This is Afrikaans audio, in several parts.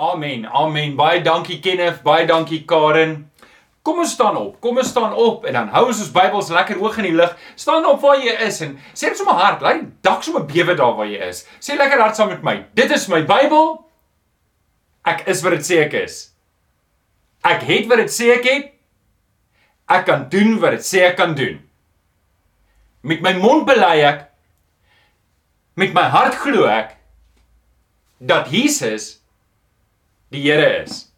Amen. Amen. Baie dankie Kenneth, baie dankie Karen. Kom ons staan op. Kom ons staan op en dan hou ons ons Bybels lekker hoog in die lug. Staan op waar jy is en sê dit sommer hard. Laat die dak sommer bewe daar waar jy is. Sê lekker hard saam met my. Dit is my Bybel. Ek is wat dit sê ek is. Ek het wat dit sê ek het. Ek kan doen wat dit sê ek kan doen. Met my mond bely ek met my hart glo ek dat Jesus die Here is.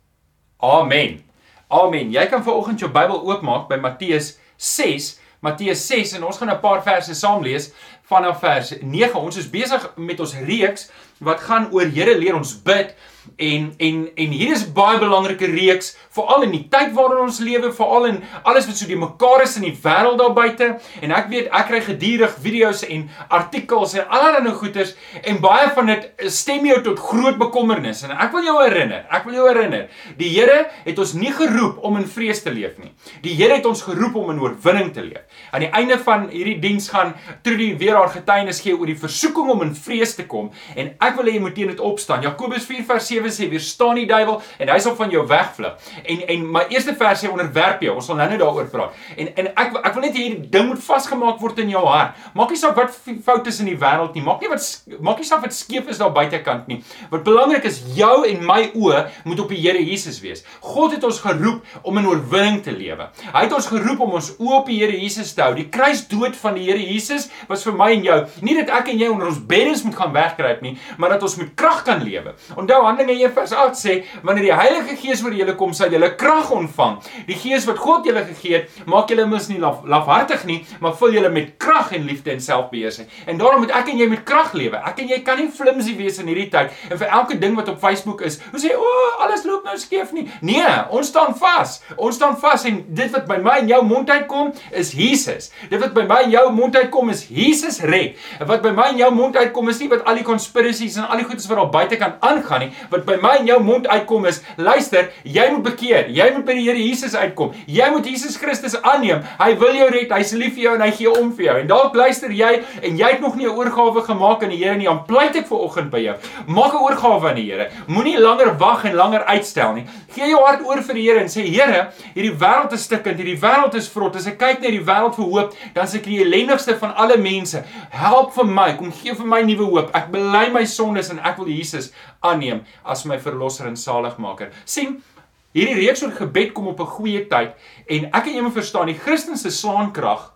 Amen. Amen. Jy kan vanoggend jou Bybel oopmaak by Matteus 6, Matteus 6 en ons gaan 'n paar verse saam lees vanaf vers 9. Ons is besig met ons reeks wat gaan oor Here leer ons bid En en en hier is baie belangrike reeks veral in die tyd waarin ons lewe, veral in alles wat so die mekaar is in die wêreld daar buite. En ek weet ek kry gedurig video's en artikels en allerlei goeters en baie van dit stem jou tot groot bekommernis. En ek wil jou herinner, ek wil jou herinner, die Here het ons nie geroep om in vrees te leef nie. Die Here het ons geroep om in oorwinning te leef. Aan die einde van hierdie diens gaan Trudy weer haar getuienis gee oor die versoeking om in vrees te kom en ek wil hê jy moet teen dit opstaan. Jakobus 4 vers 7 sê weerstaan die duiwel en hy sal van jou wegvlug. En en my eerste vers sê onderwerp jou. Ons sal nou-nou daaroor praat. En en ek ek wil net hierdie ding moet vasgemaak word in jou hart. Maak nie saak wat foute is in die wêreld nie. Maak nie wat maak nie saak wat skeef is daar buitekant nie. Wat belangrik is, jou en my oë moet op die Here Jesus wees. God het ons geroep om in oorwinning te lewe. Hy het ons geroep om ons oë op die Here Jesus te hou. Die kruisdood van die Here Jesus was vir my en jou nie dat ek en jy onder ons beddens moet gaan wegkruip nie, maar dat ons met krag kan lewe. Onthou Handelinge 1 vers 8 sê wanneer die Heilige Gees oor julle kom, sal julle krag ontvang. Die Gees wat God julle gegee het, maak julle mis nie laf, lafhartig nie, maar vul julle met krag en liefde en selfbeheersing. En daarom moet ek en jy met krag lewe. Ek en jy kan nie flimsy wees in hierdie tyd en vir elke ding wat op Facebook is, hoe sê o, oh, alles loop nou skeef nie. Nee, ons staan vas. Ons staan vas en dit wat by my en jou mond uitkom is Jesus. Dit wat by my en jou mond uitkom is Jesus red. En wat by my en jou mond uitkom is nie wat al die conspiracies en al die goedes wat daar buite kan aangaan nie, wat by my en jou mond uitkom is, luister, jy moet bekeer. Jy moet by die Here Jesus uitkom. Jy moet Jesus Christus aanneem. Hy wil jou red. Hy's lief vir jou en hy gee om vir jou. En dalk luister jy en jy het nog nie 'n oorgawe gemaak aan die Here nie. Dan pleit ek vir oggend by jou. Maak 'n oorgawe aan die Here. Moenie langer wag en langer uitstel nie. Gee jou hart oor vir die Here en sê Here, hierdie wêreld is stikkend. Hierdie wêreld is vrot. As ek kyk na die wêreld vir hoop, dan is ek die ellendigste van alle mense. Help vir my. Kom gee vir my nuwe hoop. Ek bely my sondes en ek wil Jesus aanneem as my verlosser en saligmaker. sien Hierdie reeks oor gebed kom op 'n goeie tyd en ek en jy moet verstaan die Christelike slaankrag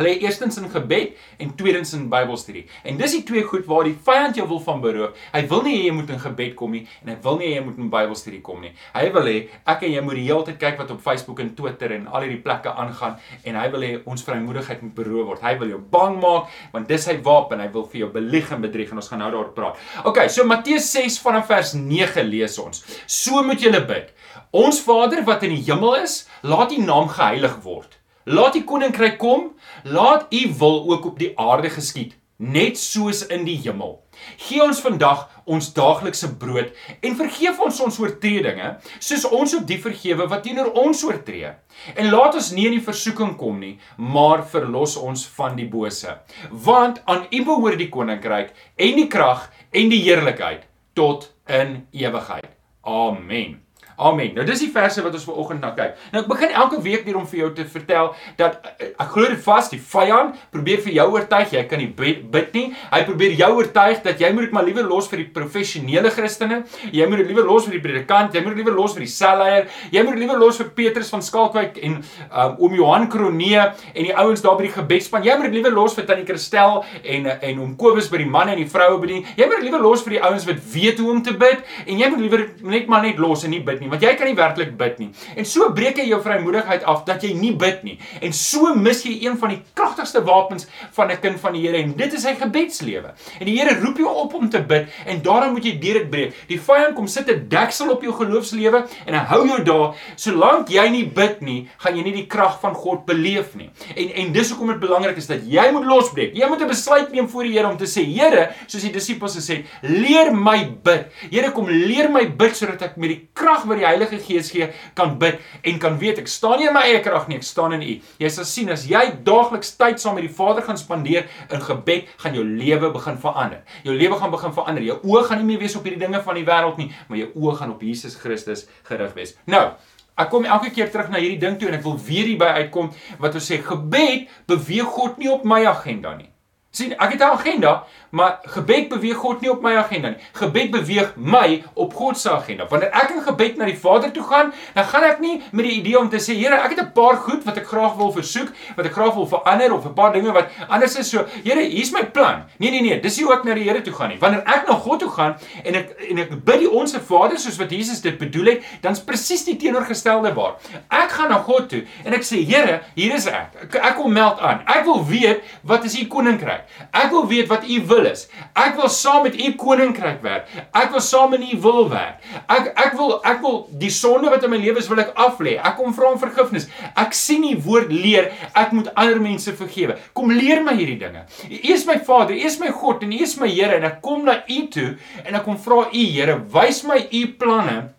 lê eerstens in gebed en tweedens in Bybelstudie. En dis die twee goed waar die vyand jou wil van beroof. Hy wil nie hê jy moet in gebed kom nie en hy wil nie hê jy moet in Bybelstudie kom nie. Hy wil hê ek en jy moet die hele tyd kyk wat op Facebook en Twitter en al hierdie plekke aangaan en hy wil hê ons vrymoedigheid moet beroof word. Hy wil jou bang maak want dis sy wapen. Hy wil vir jou belieg en bedrieg en ons gaan nou daaroor praat. OK, so Matteus 6 vanaf vers 9 lees ons. So moet julle bid. Ons Vader wat in die hemel is, laat U naam geheilig word. Laat U koninkryk kom, laat U wil ook op die aarde geskied, net soos in die hemel. Gee ons vandag ons daaglikse brood en vergeef ons ons oortredinge, soos ons ook die vergewe wat teenoor ons oortree. En laat ons nie in die versoeking kom nie, maar verlos ons van die bose. Want aan U behoort die koninkryk en die krag en die heerlikheid tot in ewigheid. Amen. Amen. Nou dis die verse wat ons ver oggend na kyk. Nou ek begin elke week hier om vir jou te vertel dat eh, ek glo dit vas, die vyand probeer vir jou oortuig jy kan nie bid nie. Hy probeer jou oortuig dat jy moet dit maar liewer los vir die professionele Christene. Jy moet dit liewer los vir die predikant, jy moet dit liewer los vir die selleier. Jy moet dit liewer los vir Petrus van Skalkwyk en um, oom Johan Kronee en die ouens daar by die gebedspan. Jy moet dit liewer los vir tannie Christel en en oom Kobus by die manne en die vroue bedien. Jy moet dit liewer los vir die ouens wat weet hoe om te bid en jy moet liewer net maar net los en nie bid nie want jy kan nie werklik bid nie. En so breek jy jou vrymoedigheid af dat jy nie bid nie. En so mis jy een van die kragtigste wapens van 'n kind van die Here en dit is sy gebedslewe. En die Here roep jou op om te bid en daarom moet jy deur dit breek. Die vyand kom sit 'n deksel op jou geloofslewe en hy hou jou daar. Solank jy nie bid nie, gaan jy nie die krag van God beleef nie. En en dis hoekom dit belangrik is dat jy moet losbreek. Jy moet 'n besluit neem voor die Here om te sê, Here, soos die disippels gesê het, leer my bid. Here kom leer my bid sodat ek met die krag wat die Heilige Gees gee, kan bid en kan weet ek staan nie in my eie krag nie, ek staan in U. Jy sal sien as jy daagliks tyd saam met die Vader gaan spandeer in gebed, gaan jou lewe begin verander. Jou lewe gaan begin verander. Jou oë gaan nie meer wees op hierdie dinge van die wêreld nie, maar jou oë gaan op Jesus Christus gerig wees. Nou, Ek kom elke keer terug na hierdie ding toe en ek wil weer hierby uitkom wat ons sê gebed beweeg God nie op my agenda nie sien ek het 'n agenda, maar gebed beweeg God nie op my agenda nie. Gebed beweeg my op God se agenda. Wanneer ek in gebed na die Vader toe gaan, dan gaan ek nie met die idee om te sê, Here, ek het 'n paar goed wat ek graag wil versoek, wat ek graag wil verander of 'n paar dinge wat anders is so, Here, hier's my plan. Nee, nee, nee, dis nie hoe ek na die Here toe gaan nie. Wanneer ek na God toe gaan en ek en ek bid die onsse Vader soos wat Jesus dit bedoel het, dan's presies die teenoorgestelde waar. Ek gaan na God toe en ek sê, Here, hier is ek. Ek, ek kom meld aan. Ek wil weet wat is u koninkryk? Ek wil weet wat u wil is. Ek wil saam met u koninkryk werk. Ek wil saam in u wil werk. Ek ek wil ek wil die sonde wat in my lewe is wil ek af lê. Ek kom vra om vergifnis. Ek sien u woord leer. Ek moet ander mense vergewe. Kom leer my hierdie dinge. U is my Vader, u is my God en u is my Here en ek kom na u toe en ek kom vra u Here, wys my u planne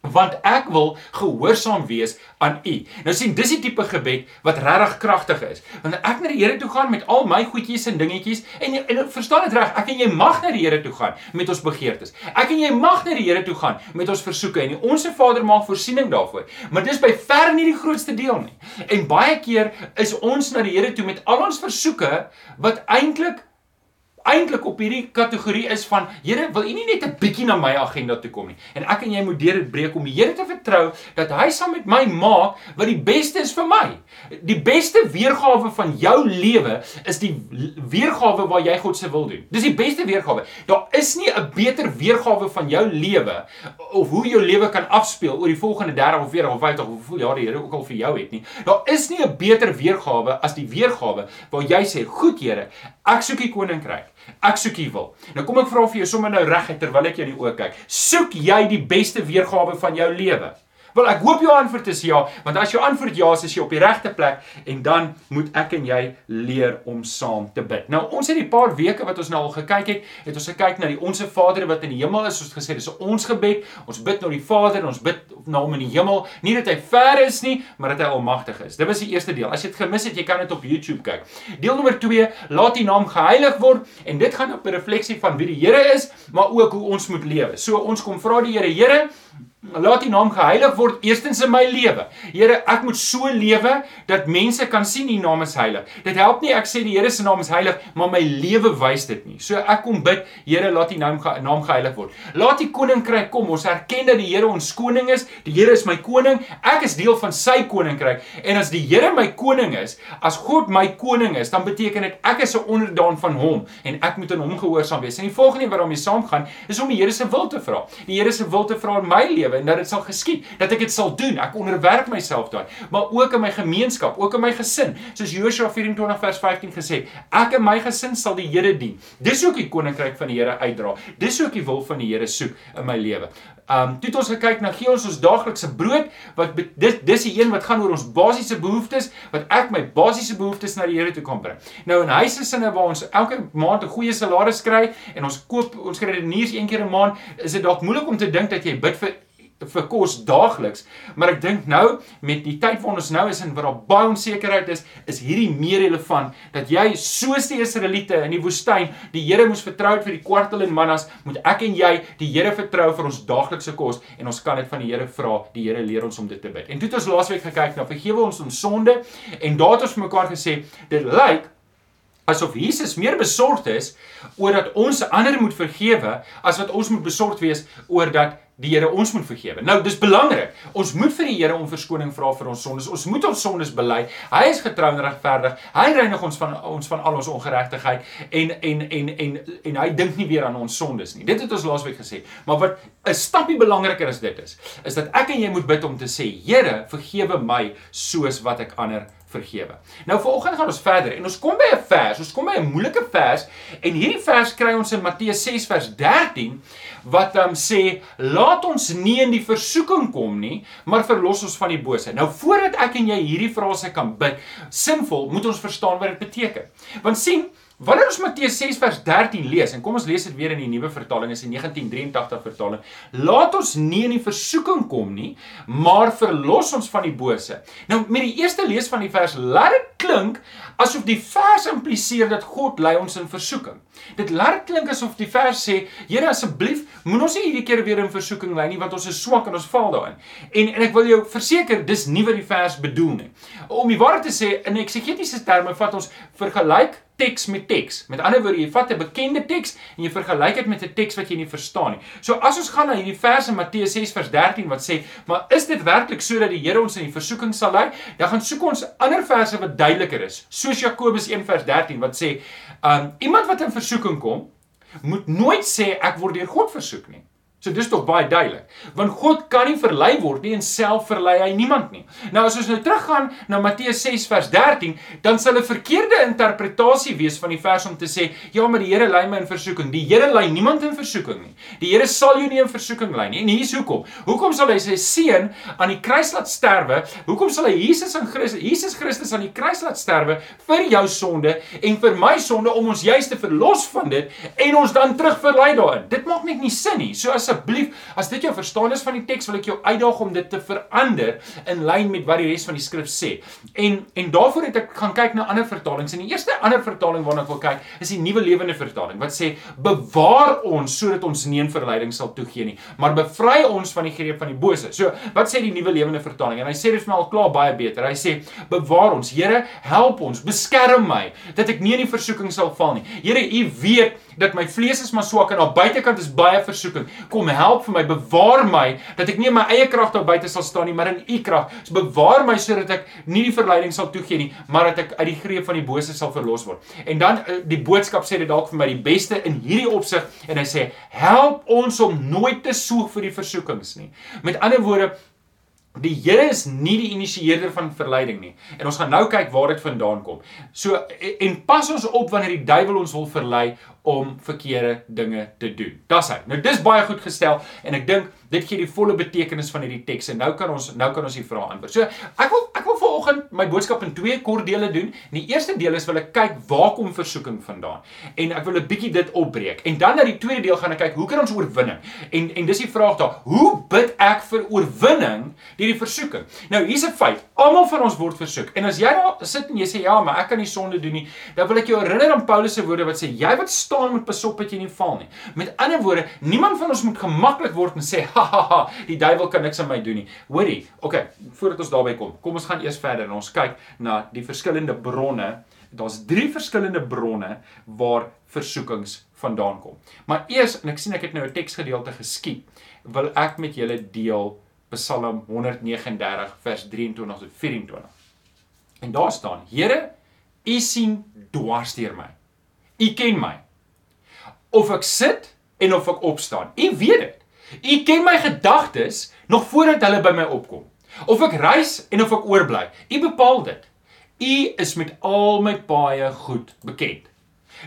want ek wil gehoorsaam wees aan U. Nou sien, dis die tipe gebed wat regtig kragtig is. Wanneer ek na die Here toe gaan met al my goedjies en dingetjies en en verstaan dit reg, ek en jy mag na die Here toe gaan met ons begeertes. Ek en jy mag na die Here toe gaan met ons versoeke en onsse Vader maak voorsiening daarvoor. Maar dis by ver nie die grootste deel nie. En baie keer is ons na die Here toe met al ons versoeke wat eintlik eintlik op hierdie kategorie is van Here, wil U nie net 'n bietjie na my agenda toe kom nie? En ek en jy moet deur dit breek om die Here te vertrou dat hy saam met my maak wat die beste is vir my. Die beste weergawe van jou lewe is die weergawe waar jy God se wil doen. Dis die beste weergawe. Daar is nie 'n beter weergawe van jou lewe of hoe jou lewe kan afspeel oor die volgende 30 of 40 of 50 of hoeveel jaar die Here ook al vir jou het nie. Daar is nie 'n beter weergawe as die weergawe waar jy sê, "Goed Here, ek soek U koninkryk." Ek soek U wil. Nou kom ek vra vir jou sommer nou reguit terwyl ek jou in die oë kyk. Soek jy die beste weergawe van jou lewe? Wel ek hoop jou antwoord is ja, want as jou antwoord ja is, is jy op die regte plek en dan moet ek en jy leer om saam te bid. Nou ons het die paar weke wat ons nou al gekyk het, het ons gekyk na die onsse Vader wat in die hemel is, soos gesê, dis ons gebed. Ons bid na die Vader, ons bid na hom in die hemel, nie dat hy ver is nie, maar dat hy almagtig is. Dit was die eerste deel. As jy dit gemis het, jy kan dit op YouTube kyk. Deel nommer 2, laat U naam geheilig word en dit gaan op 'n refleksie van wie die Here is, maar ook hoe ons moet lewe. So ons kom vra die Here, Here, Laat U naam geheilig word eerstens in my lewe. Here, ek moet so lewe dat mense kan sien U naam is heilig. Dit help nie ek sê die Here se naam is heilig, maar my lewe wys dit nie. So ek kom bid, Here, laat U naam naam geheilig word. Laat U koninkryk kom. Ons erken dat die Here ons koning is. Die Here is my koning. Ek is deel van sy koninkryk. En as die Here my koning is, as God my koning is, dan beteken dit ek is 'n onderdaan van hom en ek moet aan hom gehoorsaam wees. En die volgende wat daarmee saamgaan, is om die Here se wil te vra. Die Here se wil te vra in my lewe lewe en dat dit sal geskied, dat ek dit sal doen. Ek onderwerp myself daarin, maar ook in my gemeenskap, ook in my gesin. Soos Joshua 24 vers 15 gesê, ek en my gesin sal die Here dien. Dis ook die koninkryk van die Here uitdra. Dis ook die wil van die Here soek in my lewe. Um toe het ons gekyk na gee ons ons daaglikse brood wat dis dis die een wat gaan oor ons basiese behoeftes wat ek my basiese behoeftes na die Here toe kan bring. Nou in huisgesinne waar ons elke maand 'n goeie salaris kry en ons koop ons kredietniers een keer 'n maand, is dit dalk moeilik om te dink dat jy bid vir vir kos daagliks, maar ek dink nou met die tyd waarin ons nou is en waar daar baie onsekerheid is, is hierdie meer relevant dat jy soos die Israeliete in die woestyn die Here moes vertrou vir die kwartel en mannas, moet ek en jy die Here vertrou vir ons daaglikse kos en ons kan dit van die Here vra. Die Here leer ons om dit te bid. En toe het ons laasweek gekyk na vergewe ons ons sonde en daar het ons mekaar gesê dit lyk asof Jesus meer besorgd is oor dat ons ander moet vergewe as wat ons moet besorgd wees oor dat die Here ons moet vergewe. Nou, dis belangrik. Ons moet vir die Here om verskoning vra vir ons sondes. Ons moet ons sondes bely. Hy is getrou en regverdig. Hy reinig ons van ons van al ons ongeregtigheid en en en en en hy dink nie weer aan ons sondes nie. Dit het ons laasweek gesê. Maar wat 'n stappie belangriker as dit is, is dat ek en jy moet bid om te sê, Here, vergewe my soos wat ek ander vergewe. Nou vanoggend gaan ons verder en ons kom by 'n vers, ons kom by 'n moeilike vers en hierdie vers kry ons in Matteus 6 vers 13 wat dan um, sê laat ons nie in die versoeking kom nie, maar verlos ons van die bose. Nou voordat ek en jy hierdie frase kan bid, sinvol, moet ons verstaan wat dit beteken. Want sien, Wanneer ons Matteus 6 vers 13 lees en kom ons lees dit weer in die nuwe vertaling is die 1983 vertaling. Laat ons nie in die versoeking kom nie, maar verlos ons van die bose. Nou met die eerste lees van die vers laat dit klink asof die vers impliseer dat God lei ons in versoeking. Dit laat klink asof die vers sê, Here asseblief, moenie ons hierdie keer weer in versoeking lei nie want ons is swak en ons val daarin. En en ek wil jou verseker, dis nie wat die vers bedoel nie. Om die waarheid te sê, in eksegetiese terme vat ons vergelyk teks met teks. Met ander woorde, jy vat 'n bekende teks en jy vergelyk dit met 'n teks wat jy nie verstaan nie. So as ons gaan na hierdie vers in Matteus 6 vers 13 wat sê, "Maar is dit werklik so dat die Here ons in die versoeking sal lei?" Dan gaan soek ons ander verse wat duideliker is. Soos Jakobus 1 vers 13 wat sê, "Um iemand wat in versoeking kom, moet nooit sê ek word deur God versoek nie." So dis tog baie duidelik. Want God kan nie verlei word nie en self verlei hy niemand nie. Nou as ons nou teruggaan na Matteus 6 vers 13, dan sal 'n verkeerde interpretasie wees van die vers om te sê, ja, maar die Here lei my in versoeking. Die Here lei niemand in versoeking nie. Die Here sal jou nie in versoeking lei nie. En hier's hoekom. Hoekom sal hy sy seun aan die kruis laat sterwe? Hoekom sal hy Jesus in Christus, Jesus Christus aan die kruis laat sterwe vir jou sonde en vir my sonde om ons juis te verlos van dit en ons dan terug verlei daarin? Dit maak net nie sin nie. So as asseblief, as dit jou verstaan is van die teks, wil ek jou uitdaag om dit te verander in lyn met wat die res van die skrif sê. En en daarvoor het ek gaan kyk na ander vertalings. En die eerste ander vertaling waarna ek wil kyk, is die Nuwe Lewende Vertaling wat sê: "Bewaar ons sodat ons nie in verleiding sal toegee nie, maar bevry ons van die greep van die bose." So, wat sê die Nuwe Lewende Vertaling? En hy sê dit vir my al klaar baie beter. Hy sê: "Bewaar ons, Here, help ons, beskerm my dat ek nie in die versoeking sal val nie. Here, U weet dat my vlees is maar swak en aan buitekant is baie versoeking. Kom help vir my, bewaar my dat ek nie in my eie krag daar buite sal staan nie, maar in U krag. So bewaar my sodat ek nie die verleiding sal toegee nie, maar dat ek uit die greep van die bose sal verlos word. En dan eh, die boodskap sê dit dalk vir my die beste in hierdie opsig en hy sê help ons om nooit te soek vir die versoekings nie. Met ander woorde Die Here is nie die initieerder van verleiding nie. En ons gaan nou kyk waar dit vandaan kom. So en pas ons op wanneer die duiwel ons wil verlei om verkeerde dinge te doen. Dis hy. Nou dis baie goed gestel en ek dink dit gee die volle betekenis van hierdie teks en nou kan ons nou kan ons die vrae antwoord. So ek wil ek wil vanoggend my boodskap in twee kort dele doen. In die eerste deel is wil ek kyk waar kom versoeking vandaan en ek wil 'n bietjie dit opbreek. En dan na die tweede deel gaan ek kyk hoe kan ons oorwinning? En en dis die vraag daar, hoe bid ek vir oorwinning deur die versoeking? Nou hier's 'n feit. Almal van ons word versoek. En as jy daar sit en jy sê ja, maar ek kan nie sonde doen nie, dan wil ek jou herinner aan Paulus se woorde wat sê jy wat staan moet pas op dat jy nie val nie. Met ander woorde, niemand van ons moet gemaklik word en sê ha ha ha, die duiwel kan niks aan my doen nie. Hoorie, okay, voordat ons daarby kom, kom ons gaan eers verder en ons kyk na die verskillende bronne. Daar's drie verskillende bronne waar versoekings vandaan kom. Maar eers, en ek sien ek het nou 'n teksgedeelte geskiet, wil ek met julle deel Psalm 139 vers 23 tot 24. En daar staan: Here, U sien dwars deur my. U ken my. Of ek sit en of ek opstaan. U weet dit. U ken my gedagtes nog voordat hulle by my opkom. Of ek reis en of ek oorbly. U bepaal dit. U is met al my paaie goed bekend.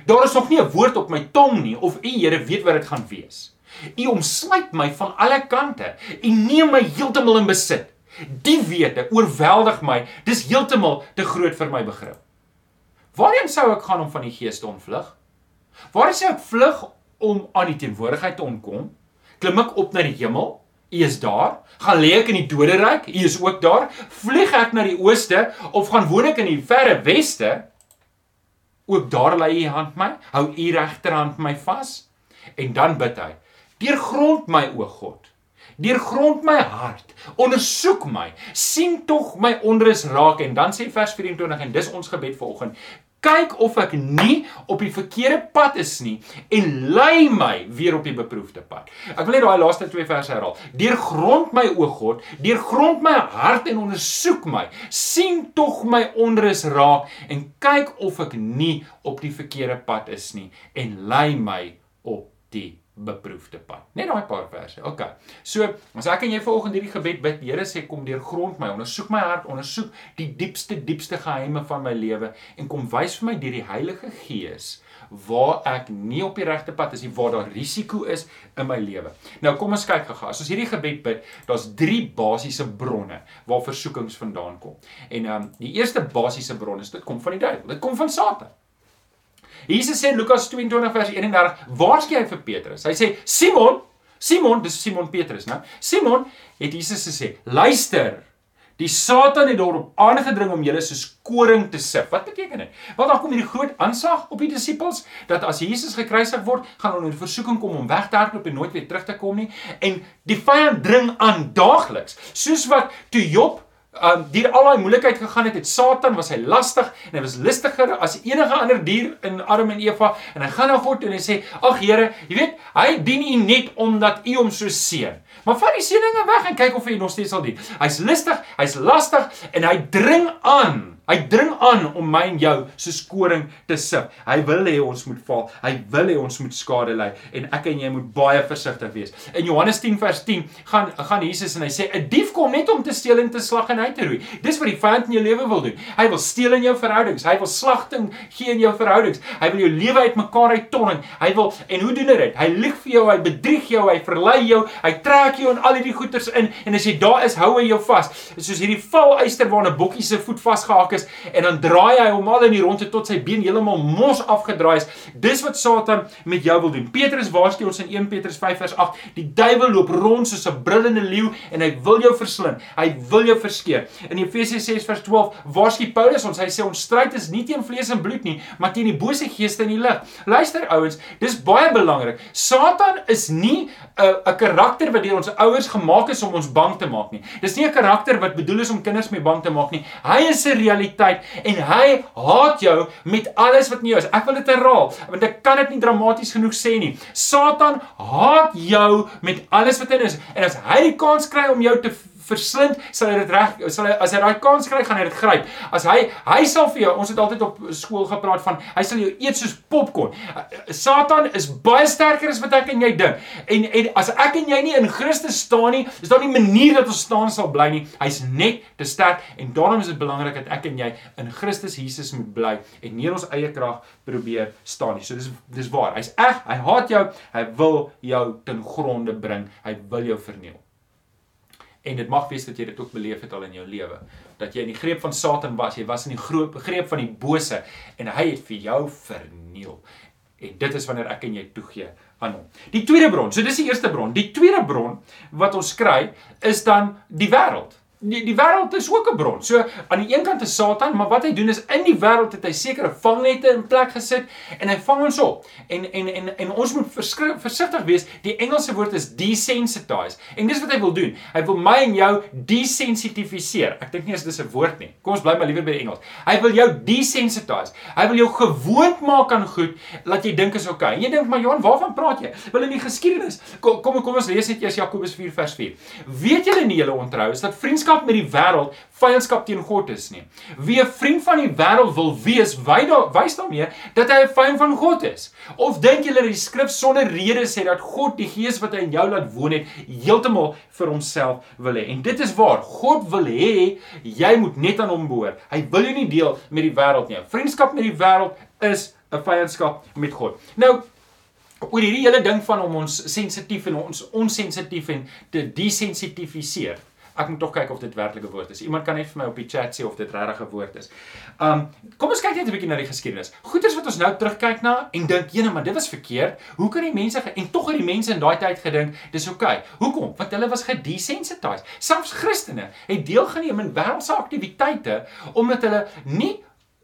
Daar is nog nie 'n woord op my tong nie of u Here weet wat dit gaan wees. U omsluit my van alle kante. U neem my heeltemal in besit. Die wete oorweldig my. Dis heeltemal te groot vir my begrip. Waarheen sou ek gaan om van die gees te ontvlug? Waar sou ek vlug om aan die teenwoordigheid te ontkom? Klim ek op na die hemel? U is daar. Gaan lê ek in die doderyk? U is ook daar. Vlieg ek na die ooste of gaan woon ek in die verre weste? Ook daar lê u hand my. Hou u regterhand my vas. En dan bid hy: "Deurgrond my o God. Deurgrond my hart. Ondersoek my. sien tog my onrus raak." En dan sê vers 24 en dis ons gebed vanoggend: kyk of ek nie op die verkeerde pad is nie en lei my weer op die beproefde pad. Ek wil net daai laaste twee verse herhaal. Deurgrond my o God, deurgrond my hart en ondersoek my. sien tog my onrus raak en kyk of ek nie op die verkeerde pad is nie en lei my op die beproefde pad. Net daai paar verse. OK. So, as ek en jy vanoggend hierdie gebed bid, Here sê kom deur grond my, ondersoek my hart, ondersoek die diepste diepste geheime van my lewe en kom wys vir my deur die Heilige Gees waar ek nie op die regte pad is nie, waar daar risiko is in my lewe. Nou kom ons kyk gou-gou. As ons hierdie gebed bid, daar's drie basiese bronne waar versoekings vandaan kom. En ehm um, die eerste basiese bron is dit kom van die duiwel. Dit kom van Satan. Jesus sê in Lukas 22 vers 31, "Waarskei hy vir Petrus?" Hy sê, "Simon, Simon, dis Simon Petrus, né? Simon het Jesus gesê, "Luister, Die Satan het daarop aangedring om julle soos koring te sif. Wat beteken dit? Want dan kom hierdie groot aanslag op die disippels dat as Jesus gekruisig word, gaan hulle in versoeking kom om weg te hardloop en nooit weer terug te kom nie. En die vyand dring aan daagliks, soos wat toe Job um deur al daai moeilikheid gegaan het, het Satan was hy lastig en hy was listiger as enige ander dier in Adam en Eva en hy gaan na God toe en hy sê: "Ag Here, jy weet, hy dien U net omdat U hom so seën." Maar vat die seëninge weg en kyk of hy nog steeds sal dien. Hy's listig, hy's lastig en hy dring aan Hy dring aan om my en jou soos koring te sif. Hy wil hê ons moet val. Hy wil hê ons moet skade ly en ek en jy moet baie versigtig wees. In Johannes 10 vers 10 gaan gaan Jesus en hy sê 'n dief kom net om te steel en te slag en uit te roei. Dis wat die vyand in jou lewe wil doen. Hy wil steel in jou verhoudings. Hy wil slagting gee in jou verhoudings. Hy wil jou lewe uitmekaar uittonning. Hy wil en hoe doen hy dit? Hy lieg vir jou, hy bedrieg jou, hy verlei jou, hy trek jou in al hierdie goeters in en as jy daar is, hou hy jou vas. Soos hierdie valyster waarna 'n bokkie se voet vasgehak is en dan draai hy hom al in die rondte tot sy been heeltemal mos afgedraai is. Dis wat Satan met jou wil doen. Petrus waarsku ons in 1 Petrus 5 vers 8, die duiwel loop rond soos 'n brullende leeu en hy wil jou verslind. Hy wil jou verskeur. In Efesiërs 6 vers 12 waarsku Paulus ons, hy sê ons stryd is nie teen vlees en bloed nie, maar teen die bose geeste in die lig. Luister ouens, dis baie belangrik. Satan is nie 'n 'n karakter wat deur ons ouers gemaak is om ons bang te maak nie. Dis nie 'n karakter wat bedoel is om kinders mee bang te maak nie. Hy is 'n realiteit en hy haat jou met alles wat in jou is. Ek wil dit herhaal want ek kan dit nie dramaties genoeg sê nie. Satan haat jou met alles wat in is en as hy die kans kry om jou te verslind, sal hy dit reg sal hy as hy daai kans kry, gaan hy dit gryp. As hy hy sal vir jou, ons het altyd op skool gepraat van hy sal jou eet soos popcorn. Satan is baie sterker as wat ek en jy dink. En en as ek en jy nie in Christus staan nie, is daar nie manier dat ons staan sal bly nie. Hy's net te sterk en daarom is dit belangrik dat ek en jy in Christus Jesus moet bly en nie ons eie krag probeer staan nie. So dis dis waar. Hy's eg, hy haat jou, hy wil jou ten gronde bring. Hy wil jou verniel. En dit mag wees dat jy dit ook beleef het al in jou lewe, dat jy in die greep van Satan was, jy was in die groep greep van die bose en hy het vir jou verniel. En dit is wanneer ek en jy toegee aan hom. Die tweede bron, so dis die eerste bron. Die tweede bron wat ons kry is dan die wêreld die die wêreld is ook 'n bron. So aan die een kant is Satan, maar wat hy doen is in die wêreld het hy sekere vangnette in plek gesit en hy vang ons op. En en en en ons moet versigtig wees. Die Engelse woord is desensitize. En dis wat hy wil doen. Hy wil my en jou desensitifiseer. Ek dink nie as dis 'n woord nie. Kom ons bly maar liewer by die Engels. Hy wil jou desensitize. Hy wil jou gewoond maak aan goed dat jy dink is oukei. Okay. En jy dink maar Johan, waarvan praat jy? Wel in die geskiedenis. Kom kom, kom ons lees net eers Jakobus 4 vers 4. Weet julle nie julle ontrou is dat vriendskap vriendskap met die wêreld vyandskap teen God is nie. Wie 'n vriend van die wêreld wil wees, wys daarmee dat hy 'n vyand van God is. Of dink julle die skrif sonder rede sê dat God die gees wat hy in jou laat woon het, heeltemal vir homself wil hê. En dit is waar. God wil hê jy moet net aan hom behoort. Hy wil jou nie deel met die wêreld nie. Vriendskap met die wêreld is 'n vyandskap met God. Nou oor hierdie hele ding van om ons sensitief en ons onsensitief en te desensitifiseer. Ek moet tog kyk of dit werklik 'n woord is. Iemand kan net vir my op die chat sê of dit regtig 'n woord is. Um kom ons kyk net 'n bietjie na die geskiedenis. Goeters wat ons nou terugkyk na en dink, "Jene, maar dit was verkeerd. Hoe kan die mense en tog het die mense in daai tyd gedink dis oukei? Okay. Hoekom? Want hulle was gedesensitized. Selfs Christene het deelgeneem aan wêreldse aktiwiteite omdat hulle nie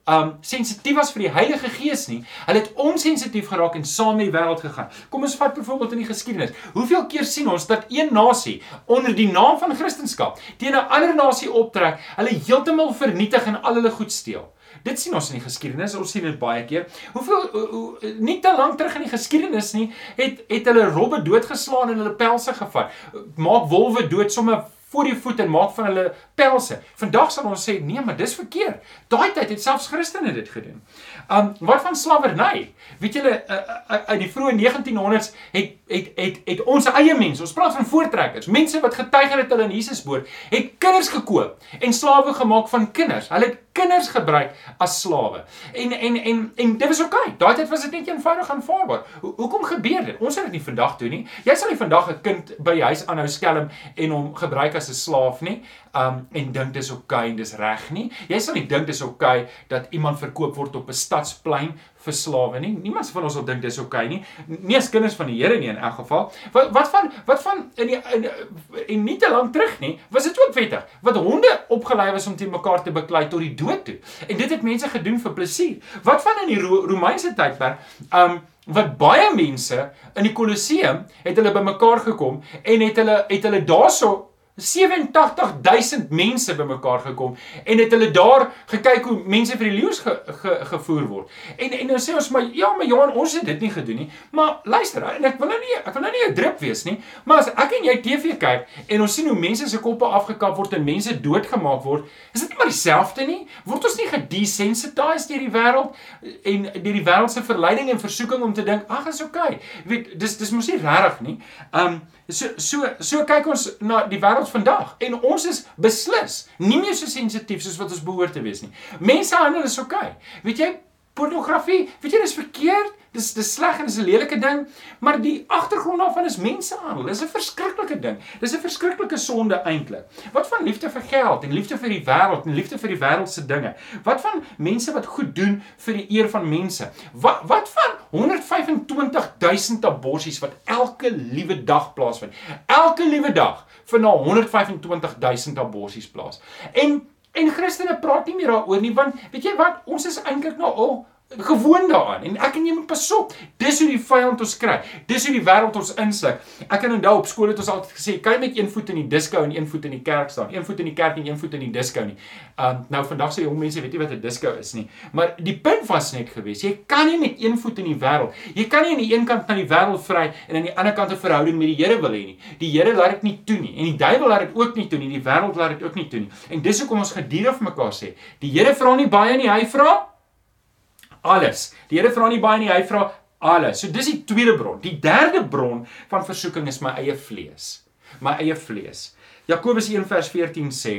um sensitief was vir die Heilige Gees nie. Hulle het onsensitief geraak en saam met die wêreld gegaan. Kom ons vat byvoorbeeld in die geskiedenis. Hoeveel keer sien ons dat een nasie onder die naam van Christendom teen 'n ander nasie optrek, hulle heeltemal vernietig en al hulle goed steel? Dit sien ons in die geskiedenis. Ons sien dit baie keer. Hoeveel nie te lank terug in die geskiedenis nie, het het hulle robbe doodgeslaan en hulle pelse gevat. Maak wolwe dood sommer voor die voet en maak van hulle pelse. Vandag sal ons sê nee, maar dis verkeerd. Daai tyd het selfs Christene dit gedoen. Um wat van slawerny? Weet julle uh, uh, uit die vroeë 1900s het het het het ons eie mense, ons praat van voortrekkers, mense wat getuig het hulle in Jesus boor, het kinders gekoop en slawe gemaak van kinders. Hulle het kinders gebruik as slawe. En en en en dit was oukei. Okay. Daai tyd was dit net eenvoudig aanvaarbaar. Ho hoekom gebeur dit? Ons sal dit nie vandag doen nie. Jy sal nie vandag 'n kind by die huis aanhou skelm en hom gebruik as 'n slaaf nie. Um en dink dis oukei okay en dis reg nie. Jy sal nie dink dis oukei okay dat iemand verkoop word op 'n stadsplein vir slawe nie. Niemand van ons sal dink dis oukei okay nie. Nie as kinders van die Here nie in elk geval. Wat wat van wat van in die in, en nie te lank terug nie, was dit ook wettig. Wat honde opgelei was om teen mekaar te beklei tot die dood toe. En dit het mense gedoen vir plesier. Wat van in die Ro Romeinse tydperk, um wat baie mense in die Kolosseum het hulle bymekaar gekom en het hulle het hulle daarso 87000 mense bymekaar gekom en het hulle daar gekyk hoe mense vir die leeu's ge, ge, gevoer word. En en dan sê ons maar ja, maar Johan, ons het dit nie gedoen nie. Maar luister, en ek wil nou nie ek wil nou nie 'n drip wees nie, maar as ek en jy TV kyk en ons sien hoe mense se koppe afgekap word en mense doodgemaak word, is dit nie maar dieselfde nie? Word ons nie gedesensitized deur die wêreld en deur die wêreld se verleiding en versoeking om te dink, ag, is okay. Jy weet, dis dis mos nie regtig nie. Um So so so kyk ons na die wêreld vandag en ons is beslis nie meer so sensitief soos wat ons behoort te wees nie. Mense handel is. Okay. Weet jy, pornografie, weet jy dis verkeerd? Dis dis sleg en dis 'n lelike ding, maar die agtergrond daarvan is mensehandel. Dis 'n verskriklike ding. Dis 'n verskriklike sonde eintlik. Wat van liefde vir geld en liefde vir die wêreld en liefde vir die wêreldse dinge? Wat van mense wat goed doen vir die eer van mense? Wat wat van 125000 aborsies wat elke liewe dag plaasvind? Elke liewe dag vind daar 125000 aborsies plaas. En en Christene praat nie meer daaroor nie want weet jy wat? Ons is eintlik nou al gewoon daaraan en ek en jy moet pasop. Dis hoe die vyand ons kry. Dis hoe die wêreld ons insluk. Ek kan onthou op skool het ons altyd gesê, "Kan jy met een voet in die disko en een voet in die kerk staan? Een voet in die kerk en een voet in die disko nie." Um nou vandag sê jong mense weet nie wat 'n disko is nie. Maar die punt was net gewees, jy kan nie met een voet in die wêreld. Jy kan nie aan die een kant na die wêreld vry en aan die ander kant 'n verhouding met die Here wil hê nie. Die Here laat dit nie toe nie en die duiwel laat dit ook nie toe nie. Die wêreld laat dit ook nie toe nie. En dis hoekom ons gedurig mekaar sê, die Here vra nie baie nie, hy vra alles. Die Here vra nie baie nie, hy vra alles. So dis die tweede bron. Die derde bron van versoeking is my eie vlees. My eie vlees. Jakobus 1:14 sê,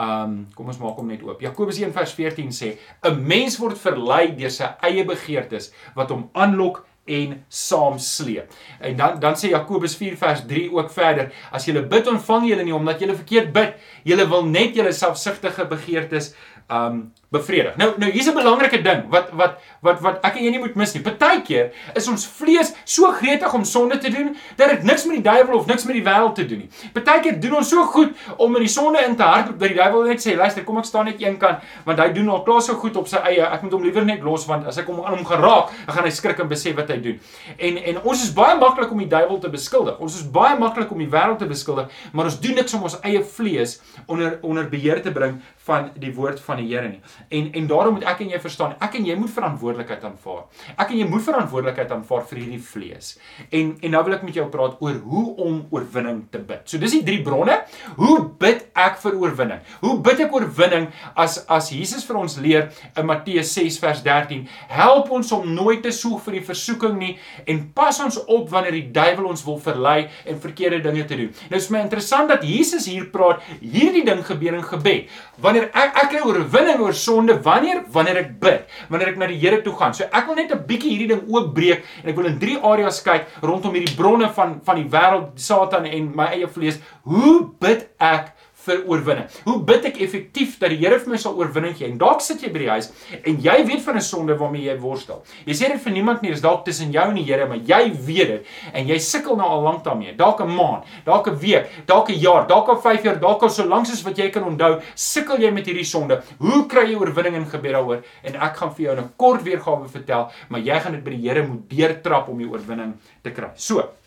um kom ons maak hom net oop. Jakobus 1:14 sê, 'n mens word verlei deur sy eie begeertes wat hom aanlok en saamsleep. En dan dan sê Jakobus 4 vers 3 ook verder, as jy bid ontvang jy nie omdat jy verkeerd bid, jy wil net jou selfsugtige begeertes um bevredig. Nou nou hier's 'n belangrike ding wat wat wat wat ek en jy nie moet mis nie. Partykeer is ons vlees so gretig om sonde te doen dat dit niks met die duiwel of niks met die wêreld te doen nie. Partykeer doen ons so goed om in die sonde in te hardloop dat die duiwel net sê, "Luister, kom ek staan net een kant, want hy doen al klaar so goed op sy eie. Ek moet hom liewer net los want as ek hom aan hom geraak, dan gaan hy skrik en besef wat hy doen." En en ons is baie maklik om die duiwel te beskuldig. Ons is baie maklik om die wêreld te beskuldig, maar ons doen niks om ons eie vlees onder onder beheer te bring van die woord van die Here nie. En en daarom moet ek en jy verstaan, ek en jy moet verantwoordelikheid aanvaar. Ek en jy moet verantwoordelikheid aanvaar vir hierdie vlees. En en nou wil ek met jou praat oor hoe om oorwinning te bid. So dis die drie bronne. Hoe bid ek vir oorwinning? Hoe bid ek oorwinning as as Jesus vir ons leer in Matteus 6 vers 13, help ons om nooit te soek vir die versoeking nie en pas ons op wanneer die duiwel ons wil verlei en verkeerde dinge te doen. Nou is my interessant dat Jesus hier praat, hierdie ding gebeur in gebed. Wanneer ek ek kry oorwinning oor sonde wanneer wanneer ek bid, wanneer ek na die Here toe gaan. So ek wil net 'n bietjie hierdie ding oopbreek en ek wil in drie areas kyk rondom hierdie bronne van van die wêreld, Satan en my eie vlees. Hoe bid ek vir oorwinning. Hoe bid ek effektief dat die Here vir my sal oorwinning gee? En dalk sit jy by die huis en jy weet van 'n sonde waarmee jy worstel. Jy sê dit vir niemand nie, dis dalk tussen jou en die Here, maar jy weet dit en jy sukkel nou al lank daarmee. Dalk 'n maand, dalk 'n week, dalk 'n jaar, dalk al 5 jaar, dalk al so lank soos wat jy kan onthou, sukkel jy met hierdie sonde. Hoe kry jy oorwinning in gebed daaroor? En ek gaan vir jou 'n kort weergawe vertel, maar jy gaan dit by die Here moet deurtrap om die oorwinning te kry. So,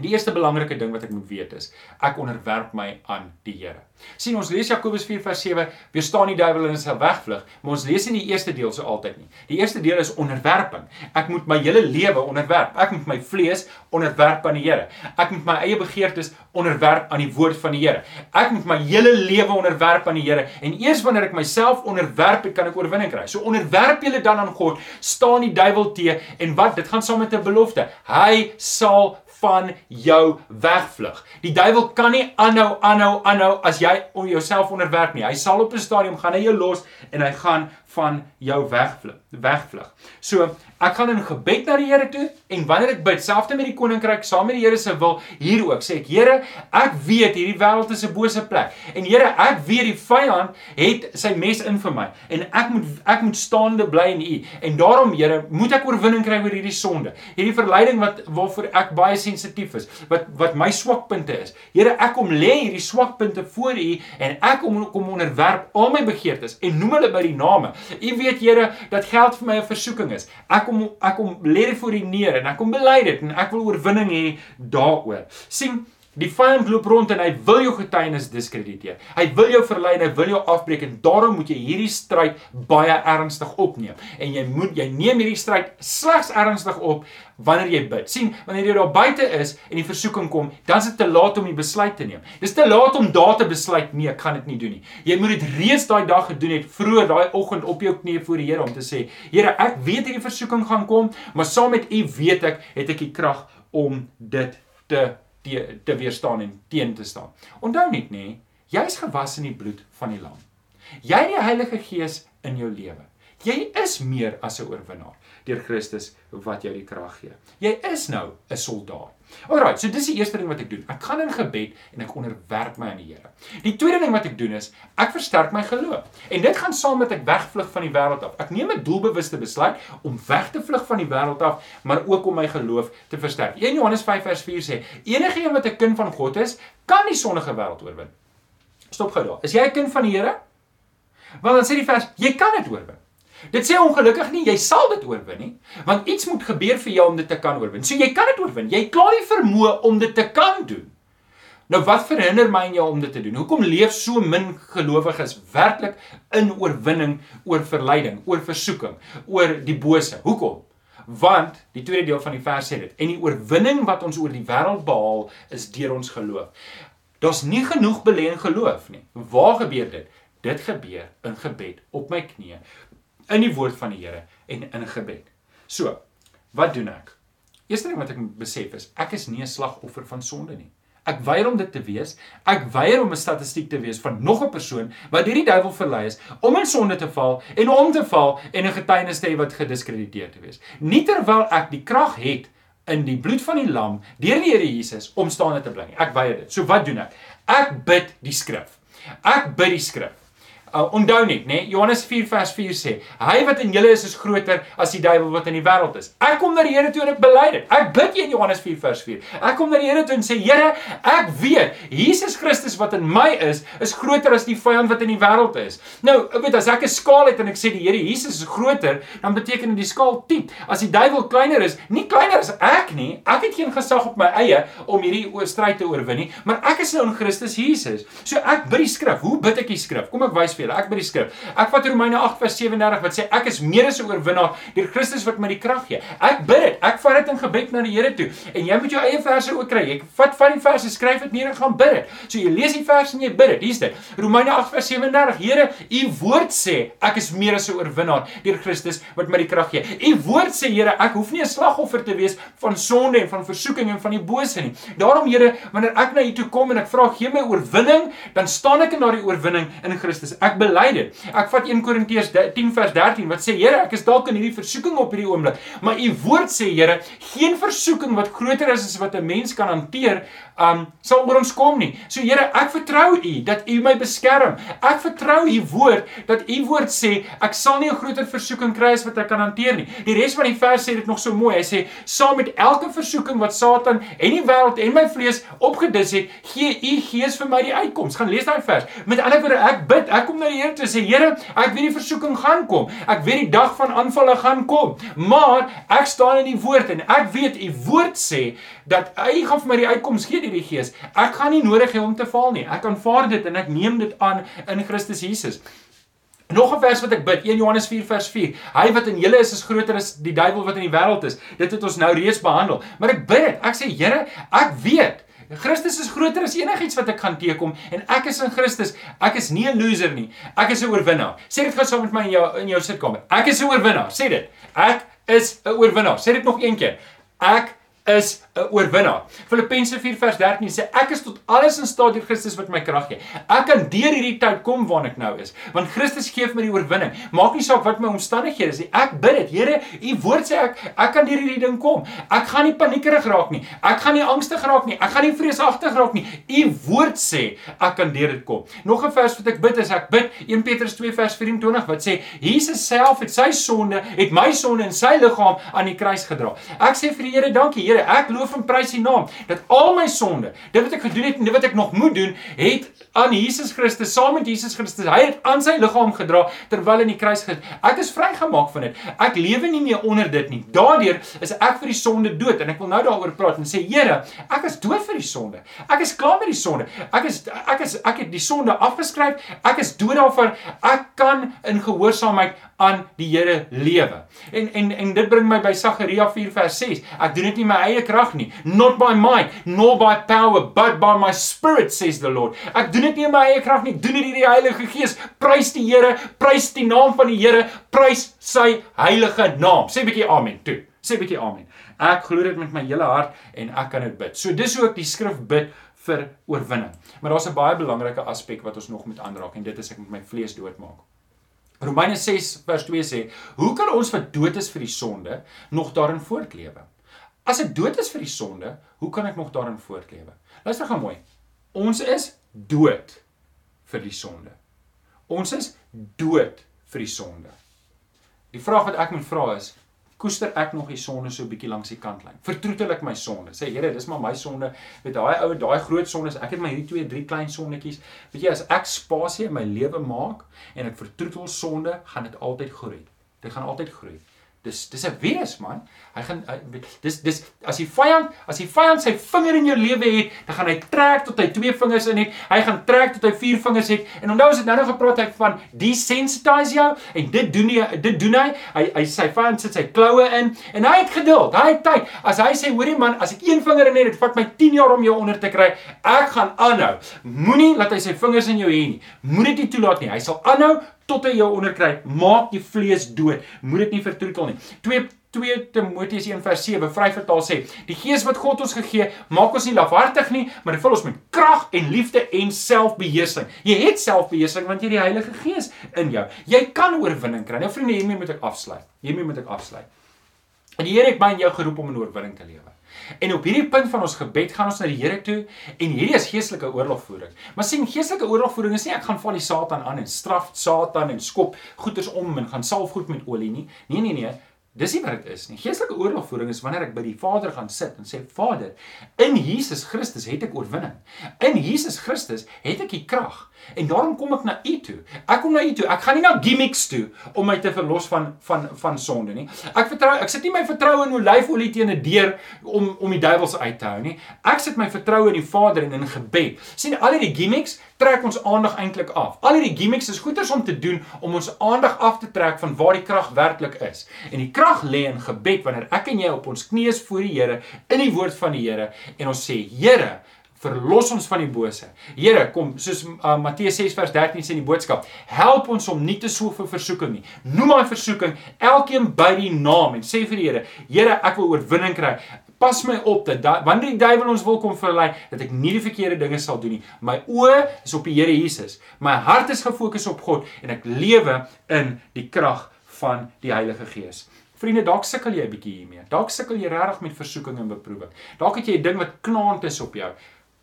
Die eerste belangrike ding wat ek moet weet is, ek onderwerp my aan die Here. sien ons lees Jakobus 4 vers 7, weerstaan die duiwel en hy sal wegvlug, maar ons lees nie die eerste deel so altyd nie. Die eerste deel is onderwerping. Ek moet my hele lewe onderwerp. Ek moet my vlees onderwerp aan die Here. Ek moet my eie begeertes onderwerp aan die woord van die Here. Ek moet my hele lewe onderwerp aan die Here en eers wanneer ek myself onderwerp, kan ek oorwinning kry. So onderwerp julle dan aan God, staan die duiwel te en wat? Dit gaan saam met 'n belofte. Hy sal van jou wegvlug. Die duiwel kan nie aanhou aanhou aanhou as jy om jouself onderwerp nie. Hy sal op 'n stadium gaan hy jou los en hy gaan van jou wegvlug. Wegvlug. So, Ek gaan in gebed na die Here toe en wanneer ek bid, selfs met die koninkryk, saam met die Here se wil, hier ook sê ek, Here, ek weet hierdie wêreld is 'n bose plek. En Here, ek weet die vyand het sy mes in vir my en ek moet ek moet staande bly in U. En daarom, Here, moet ek oorwinning kry oor hierdie sonde. Hierdie verleiding wat waarvoor ek baie sensitief is, wat wat my swakpunte is. Here, ek kom lê hierdie swakpunte voor U en ek kom kom onderwerp al my begeertes en noem hulle by die name. U weet, Here, dat geld vir my 'n versoeking is. Ek kom ek kom lê dit voor U neer en ek kom bely dit en ek wil oorwinning hê daaroor. sien Die vyand loop rond en hy wil jou getuienis diskrediteer. Hy wil jou verlei en hy wil jou afbreek en daarom moet jy hierdie stryd baie ernstig opneem. En jy moet jy neem hierdie stryd slegs ernstig op wanneer jy bid. sien, wanneer jy daar buite is en die versoeking kom, dan is dit te laat om die besluit te neem. Dis te laat om daar te besluit nee, ek gaan dit nie doen nie. Jy moet dit reeds daai dag gedoen het, vroeër daai oggend op jou knieë voor die Here om te sê, Here, ek weet hierdie versoeking gaan kom, maar saam met U weet ek het ek die krag om dit te te, te weerstaan en teen te staan. Onthou net nê, jy's gewas in die bloed van die lam. Jy het die Heilige Gees in jou lewe. Jy is meer as 'n oorwinnaar deur Christus wat jou die krag gee. Jy is nou 'n soldaat. Alraai, so dis die eerste ding wat ek doen. Ek gaan in gebed en ek onderwerp my aan die Here. Die tweede ding wat ek doen is ek versterk my geloof. En dit gaan saam met ek wegvlug van die wêreld af. Ek neem 'n doelbewuste besluit om weg te vlug van die wêreld af, maar ook om my geloof te versterk. 1 Johannes 5 vers 4 sê: "Enige een wat 'n kind van God is, kan die sondige wêreld oorwin." Stop gou daar. Is jy 'n kind van die Here? Want dan sê die vers: "Jy kan dit oorwin." Dit sê ongelukkig nie jy sal dit oorwin nie, want iets moet gebeur vir jou om dit te kan oorwin. So jy kan dit oorwin. Jy klaar die vermoë om dit te kan doen. Nou wat verhinder my en jou om dit te doen? Hoekom leef so min gelowiges werklik in oorwinning oor verleiding, oor versoeking, oor die bose? Hoekom? Want die tweede deel van die vers sê dit en die oorwinning wat ons oor die wêreld behaal is deur ons geloof. Daar's nie genoeg belê in geloof nie. Waar gebeur dit? Dit gebeur in gebed op my knieë in die woord van die Here en in gebed. So, wat doen ek? Eerste ding wat ek besef is, ek is nie 'n slagoffer van sonde nie. Ek weier om dit te wees. Ek weier om 'n statistiek te wees van nog 'n persoon wat deur die duiwel verlei is om in sonde te val en om te val en 'n getuienis te hê wat gediskrediteer te wees. Nie terwyl ek die krag het in die bloed van die lam deur die Here Jesus om staande te bly. Ek weier dit. So wat doen ek? Ek bid die skrif. Ek bid die skrif. Uh, onthou net, né? Johannes 4 vers 4 sê: Hy wat in julle is is groter as die duiwel wat in die wêreld is. Ek kom na die Here toe en ek bely dit. Ek bid in Johannes 4 vers 4. Ek kom na die Here toe en sê: Here, ek weet Jesus Christus wat in my is, is groter as die vyand wat in die wêreld is. Nou, weet as ek 'n skaal het en ek sê die Here Jesus is groter, dan beteken dit die skaal tiep. As die duiwel kleiner is, nie kleiner as ek nie. Ek het geen gesag op my eie om hierdie stryd te oorwin nie, maar ek is nou in Christus Jesus. So ek bid die skrif. Hoe bid ek die skrif? Kom ek wys vir julle. Ek by die skrif. Ek vat Romeine 8 vers 37 wat sê ek is meer as 'n oorwinnaar deur Christus wat my die krag gee. Ek bid dit. Ek vat dit in gebed na die Here toe. En jy moet jou eie verse ook kry. Jy vat van die verse, skryf dit neer en gaan bid dit. So jy lees die verse en jy bid dit. Hier's dit. Romeine 8 vers 37. Here, u woord sê ek is meer as 'n oorwinnaar deur Christus wat my die krag gee. U woord sê Here, ek hoef nie 'n slagoffer te wees van sonde en van versoeking en van die bose nie. Daarom Here, wanneer ek na u toe kom en ek vra gee my oorwinning, dan staan ek in daardie oorwinning in Christus. Ek bely dit. Ek vat 1 Korintiërs 10 vers 13 wat sê Here, ek is dalk in hierdie versoeking op hierdie oomblik, maar u woord sê Here, geen versoeking wat groter is as wat 'n mens kan hanteer, um sal oor ons kom nie. So Here, ek vertrou u dat u my beskerm. Ek vertrou u woord dat u woord sê ek sal nie 'n groter versoeking kry as wat ek kan hanteer nie. Die res van die vers sê dit nog so mooi. Hy sê saam met elke versoeking wat Satan en die wêreld en my vlees opgedis het, gee u gees vir my die uitkoms. Gaan lees daai vers. Met ander woorde, ek bid, ek kom na die Here toe sê Here, ek weet die versoeking gaan kom. Ek weet die dag van aanvalle gaan kom. Maar ek staan in die woord en ek weet u woord sê dat hy gaan vir my die uitkoms gee deur die Gees. Ek gaan nie nodig hê om te faal nie. Ek aanvaar dit en ek neem dit aan in Christus Jesus. Nog 'n vers wat ek bid, 1 Johannes 4 vers 4. Hy wat in julle is is groter as die duiwel wat in die wêreld is. Dit het ons nou reeds behandel. Maar ek bid dit. Ek sê Here, ek weet Christus is groter as enigiets wat ek gaan teekom en ek is in Christus. Ek is nie 'n loser nie. Ek is 'n oorwinnaar. Sê dit gou saam met my in jou in jou sitkamer. Ek is 'n oorwinnaar. Sê dit. Ek is 'n oorwinnaar. Sê dit nog een keer. Ek is 'n oorwinnaar. Filippense 4:13 sê ek is tot alles in staat deur Christus wat my krag gee. Ek kan deur hierdie tyd kom waar ek nou is, want Christus gee vir my die oorwinning. Maak nie saak wat my omstandighede is nie. Ek bid dit. Here, u woord sê ek ek kan deur hierdie ding kom. Ek gaan nie paniekerig raak nie. Ek gaan nie angstig raak nie. Ek gaan nie vreesagtig raak nie. U woord sê ek kan deur dit kom. Nog 'n vers wat ek bid is ek bid 1 Petrus 2 vers 24 wat sê Jesus self het sy sonde, het my sonde in sy liggaam aan die kruis gedra. Ek sê vir die Here dankie Here, ek loof en prys U naam dat al my sonde, dit wat ek gedoen het en dit wat ek nog moet doen, het aan Jesus Christus saam met Jesus Christus, hy het aan sy liggaam gedra terwyl in die kruis gesit. Ek is vrygemaak van dit. Ek lewe nie meer onder dit nie. Daardeur is ek vir die sonde dood en ek wil nou daaroor praat en sê Here, ek is dood vir die sonde. Ek is klaar met die sonde. Ek is ek is ek het die sonde afgeskryf. Ek is dood daarvan. Ek kan in gehoorsaamheid aan die Here lewe. En en en dit bring my by Sagaria 4 vers 6. Ek doen dit nie my eie krag nie, not by might, nor by power, but by my spirit says the Lord. Ek doen dit nie my eie krag nie, doen dit deur die Heilige Gees. Prys die Here, prys die naam van die Here, prys sy heilige naam. Sê 'n bietjie amen toe. Sê 'n bietjie amen. Ek glo dit met my hele hart en ek kan dit bid. So dis hoe ek die skrif bid vir oorwinning. Maar daar's 'n baie belangrike aspek wat ons nog moet aanraak en dit is ek moet my vlees doodmaak. Romeine 6 vers 2 sê: "Hoe kan ons wat dood is vir die sonde nog daarin voortlewe?" As ek dood is vir die sonde, hoe kan ek nog daarin voortlewe? Luister gou mooi. Ons is dood vir die sonde. Ons is dood vir die sonde. Die vraag wat ek moet vra is, koester ek nog die sonde so bietjie langs die kantlyn? Vertroetel ek my sonde? Sê Here, dis maar my sonde. Met daai ou, daai groot sondes, ek het my hierdie twee, drie klein sondetjies. Weet jy, as ek spasie in my lewe maak en ek vertroetel sonde, gaan dit altyd groei. Dit gaan altyd groei. Dis dis 'n virus man. Hy gaan hy, dis dis as die vyand as die vyand sy vinger in jou lewe het, dan gaan hy trek tot hy twee vingers in het. Hy gaan trek tot hy vier vingers het. En onthou as dit nou nog gepraat het van desensitize jou en dit doen hy dit doen hy. Hy hy sy vyand sit sy kloue in en hy het geduld. Hy het tyd. As hy sê hoorie man, as ek een vinger in het, dit vat my 10 jaar om jou onder te kry. Ek gaan aanhou. Moenie laat hy sy vingers in jou hê nie. Moenie dit toelaat nie. Hy sal aanhou tot hy jou onderkry. Maak die vlees dood. Moet dit nie vertroetel nie. 2 2 Timoteus 1:7 vry vertaal sê: "Die Gees wat God ons gegee, maak ons nie lafhartig nie, maar vul ons met krag en liefde en selfbeheersing." Jy het selfbeheersing want jy het die Heilige Gees in jou. Jy kan oorwinning kry. Nou vriende, hiermee moet ek afsluit. Hiermee moet ek afsluit. En die Here het my en jou geroep om in oorwinning te lewe. En op hierdie punt van ons gebed gaan ons na die Here toe en hierdie is geestelike oorlogvoering. Maar sien, geestelike oorlogvoering is nie ek gaan val die Satan aan en straf Satan en skop goeders om en gaan salf goed met olie nie. Nee nee nee, dis nie wat dit is nie. Geestelike oorlogvoering is wanneer ek by die Vader gaan sit en sê Vader, in Jesus Christus het ek oorwinning. In Jesus Christus het ek die krag. En daarom kom ek na U toe. Ek kom na U toe. Ek gaan nie na gimmicks toe om my te verlos van van van sonde nie. Ek vertrou ek sit nie my vertroue in olyfolie teen 'n deur om om die duiwels uit te hou nie. Ek sit my vertroue in die Vader en in gebed. sien al hierdie gimmicks trek ons aandag eintlik af. Al hierdie gimmicks is goeders om te doen om ons aandag af te trek van waar die krag werklik is. En die krag lê in gebed wanneer ek en jy op ons knieë voor die Here in die woord van die Here en ons sê Here verlos ons van die bose. Here, kom, soos uh, Matteus 6 vers 13 sê in die boodskap, help ons om nie te sou vir versoeking nie. Noem my versoeking elkeen by die naam en sê vir die Here, Here, ek wil oorwinning kry. Pas my op dat wanneer die duiwel ons wil kom verlei, dat ek nie die verkeerde dinge sal doen nie. My oë is op die Here Jesus. My hart is gefokus op God en ek lewe in die krag van die Heilige Gees. Vriende, dalk sukkel jy 'n bietjie hiermee. Dalk sukkel jy regtig met versoeking en beproewing. Dalk het jy 'n ding wat knaand is op jou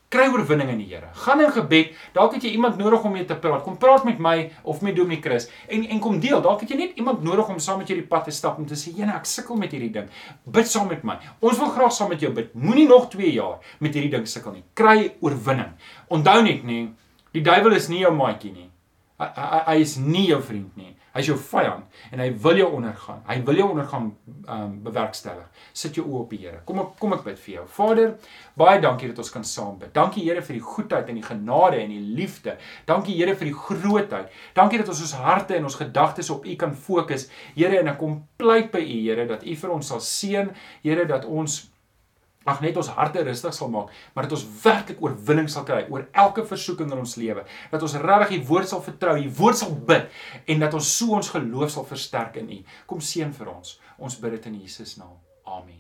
kry oorwinning in die Here. Gaan in gebed. Dalk het jy iemand nodig om mee te praat. Kom praat met my of met Dominee Chris en en kom deel. Dalk het jy net iemand nodig om saam met jou die pad te stap om te sê, "Jene, ek sukkel met hierdie ding. Bid saam met my. Ons wil graag saam met jou bid. Moenie nog 2 jaar met hierdie ding sukkel nie. Kry oorwinning. Onthou net, nee, die duiwel is nie jou maatjie nie. Hy, hy, hy is nie jou vriend nie. Hy's jou vyand en hy wil jou ondergaan. Hy wil jou ondergaan ehm um, bewerkstellig. Sit jou oë op die Here. Kom ek kom ek bid vir jou. Vader, baie dankie dat ons kan saam bid. Dankie Here vir die goedheid en die genade en die liefde. Dankie Here vir die grootheid. Dankie dat ons ons harte en ons gedagtes op U kan fokus. Here, en ek kom pleit by U, Here, dat U vir ons sal seën. Here, dat ons Ag net ons harte rustig sal maak, maar dat ons werklik oorwinning sal kry oor elke versoeking in ons lewe. Dat ons regtig die woord sal vertrou, die woord sal bid en dat ons so ons geloof sal versterk in U. Kom seën vir ons. Ons bid dit in Jesus naam. Amen.